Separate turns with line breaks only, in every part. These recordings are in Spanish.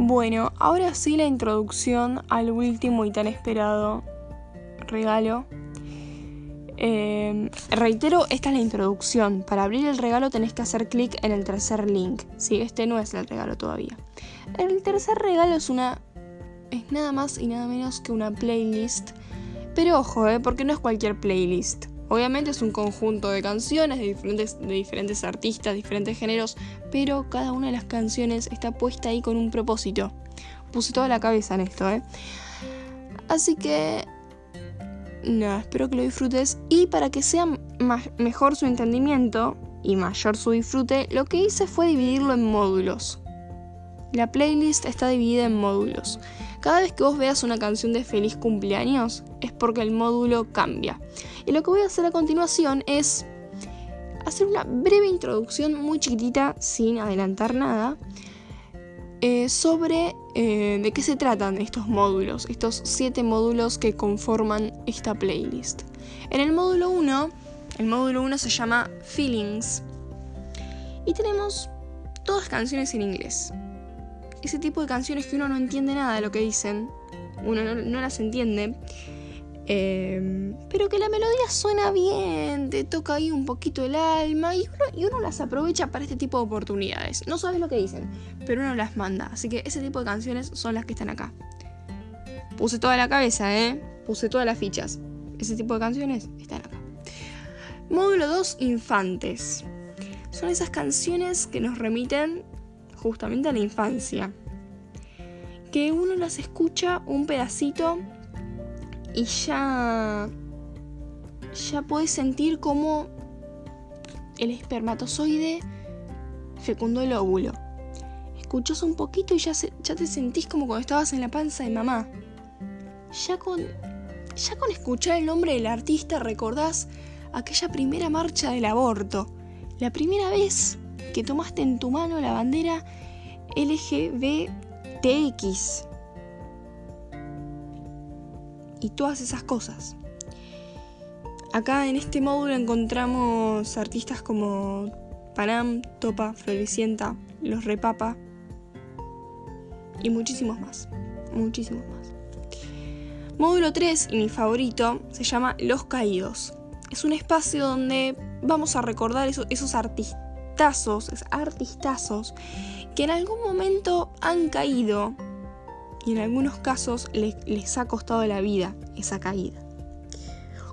Bueno, ahora sí la introducción al último y tan esperado regalo. Eh, reitero, esta es la introducción. Para abrir el regalo tenés que hacer clic en el tercer link. Sí, este no es el regalo todavía. El tercer regalo es una. es nada más y nada menos que una playlist. Pero ojo, eh, porque no es cualquier playlist. Obviamente es un conjunto de canciones de diferentes, de diferentes artistas, diferentes géneros, pero cada una de las canciones está puesta ahí con un propósito. Puse toda la cabeza en esto, ¿eh? Así que... Nada, espero que lo disfrutes. Y para que sea mejor su entendimiento y mayor su disfrute, lo que hice fue dividirlo en módulos. La playlist está dividida en módulos. Cada vez que vos veas una canción de feliz cumpleaños es porque el módulo cambia. Y lo que voy a hacer a continuación es hacer una breve introducción muy chiquitita, sin adelantar nada, eh, sobre eh, de qué se tratan estos módulos, estos siete módulos que conforman esta playlist. En el módulo 1, el módulo 1 se llama Feelings y tenemos todas canciones en inglés ese tipo de canciones que uno no entiende nada de lo que dicen, uno no, las entiende, em, pero que la melodía suena bien, te toca ahí un poquito el alma y uno, y uno las aprovecha para este tipo de oportunidades. No sabes lo que dicen, pero uno las manda. Así que ese tipo de canciones son las que están acá. Puse toda la cabeza, ¿eh? Puse todas las fichas. Ese tipo de canciones están acá. Módulo 2, Infantes. Son esas canciones que nos remiten justamente a la infancia. Que uno las escucha un pedacito y ya. ya puedes sentir como el espermatozoide fecundó el óvulo. Escuchas un poquito y ya, ya te sentís como cuando estabas en la panza de mamá. Ya con, ya con escuchar el nombre del artista recordás aquella primera marcha del aborto. La primera vez que tomaste en tu mano la bandera LGBTX. Y todas esas cosas. Acá en este módulo encontramos artistas como Panam, Topa, Floricienta, Los Repapa y muchísimos más. Muchísimos más. Módulo 3 y mi favorito se llama Los Caídos. Es un espacio donde vamos a recordar esos artistas artistazos, que en algún momento han caído y en algunos casos les, ha costado la vida esa caída.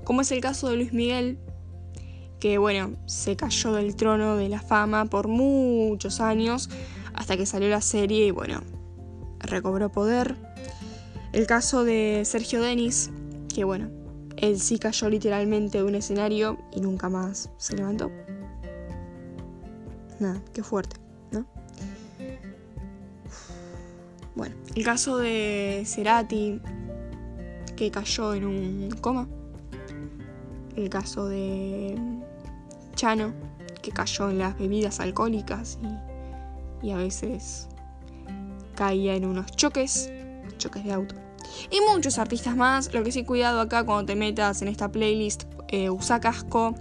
Como es el caso de Luis Miguel, que bueno, se cayó del trono de la fama por muchos años hasta que salió la serie y bueno, recobró poder. El caso de Sergio Denis, que bueno, él sí cayó literalmente de un escenario y nunca más se levantó. Nada, qué fuerte, ¿no? Bueno, el caso de Cerati, que cayó en un coma. El caso de Chano, que cayó en las bebidas alcohólicas y, y a veces caía en unos choques, choques de auto. Y muchos artistas más. Lo que sí, cuidado acá cuando te metas en esta playlist, eh, usa casco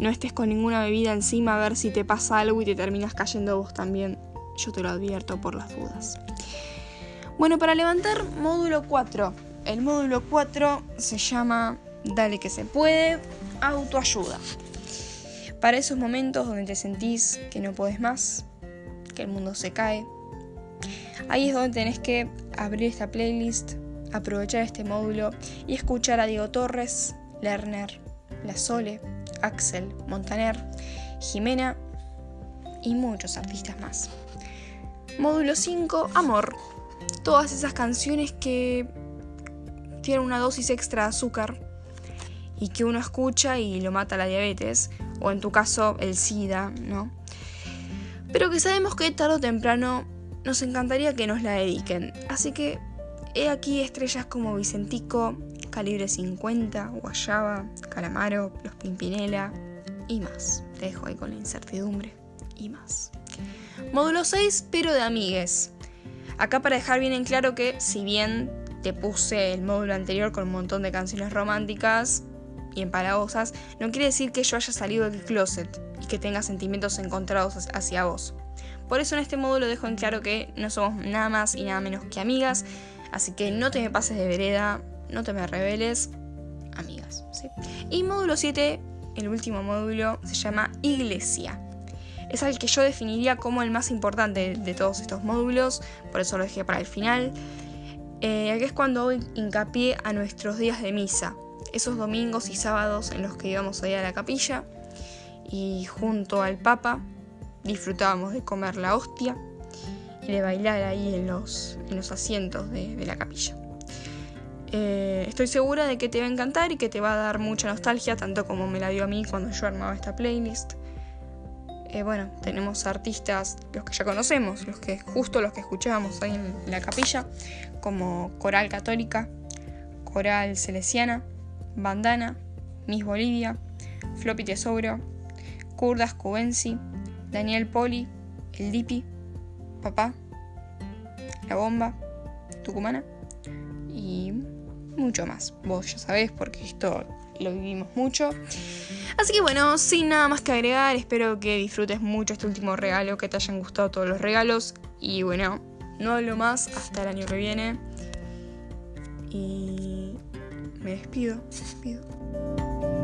no estés con ninguna bebida encima a ver si te pasa algo y te terminas cayendo vos también. Yo te lo advierto por las dudas. Bueno, para levantar módulo 4. El módulo 4 se llama Dale que se puede, autoayuda. Para esos momentos donde te sentís que no podés más, que el mundo se cae, ahí es donde tenés que abrir esta playlist, aprovechar este módulo y escuchar a Diego Torres, Lerner, La Sole, Axel, Montaner, Jimena y muchos artistas más. Módulo 5, Amor. Todas esas canciones que tienen una dosis extra de azúcar y que uno escucha y lo mata la diabetes, o en tu caso el SIDA, ¿no? Pero que sabemos que tarde o temprano nos encantaría que nos la dediquen. Así que he aquí estrellas como Vicentico, Calibre 50, Guayaba, Calamaro, Los Pimpinela y más. Te dejo ahí con la incertidumbre y más. Módulo 6, pero de amigues. Acá para dejar bien en claro que si bien te puse el módulo anterior con un montón de canciones románticas y empalagosas, no quiere decir que yo haya salido del closet y que tenga sentimientos encontrados hacia vos. Por eso en este módulo dejo en claro que no somos nada más y nada menos que amigas, así que no te me pases de vereda, no te me reveles, amigas. Y módulo 7, el último módulo, se llama Iglesia. Es el que yo definiría como el más importante de todos estos módulos, por eso lo dejé para el final. Eh, que es cuando hoy hincapié a nuestros días de misa, esos domingos y sábados en los que íbamos a ir a la capilla y junto al Papa disfrutábamos de comer la hostia y de bailar ahí en los asientos de, la capilla. Eh, estoy segura de que te va a encantar y que te va a dar mucha nostalgia, tanto como me la dio a mí cuando yo armaba esta playlist. Eh, bueno, tenemos artistas, los que ya conocemos, los que justo los que escuchábamos ahí en la capilla, como Coral Católica, Coral Celesiana, Bandana, Miss Bolivia, Floppy Tesoro, Kurdas Cubensi, Daniel Poli, El Dipi, Papá, La Bomba, Tucumana y mucho más. Vos ya sabés porque esto lo vivimos mucho. Así que bueno, sin nada más que agregar, espero que disfrutes mucho este último regalo, que te hayan gustado todos los regalos y bueno, no hablo más hasta el año que viene. Y me despido, me despido.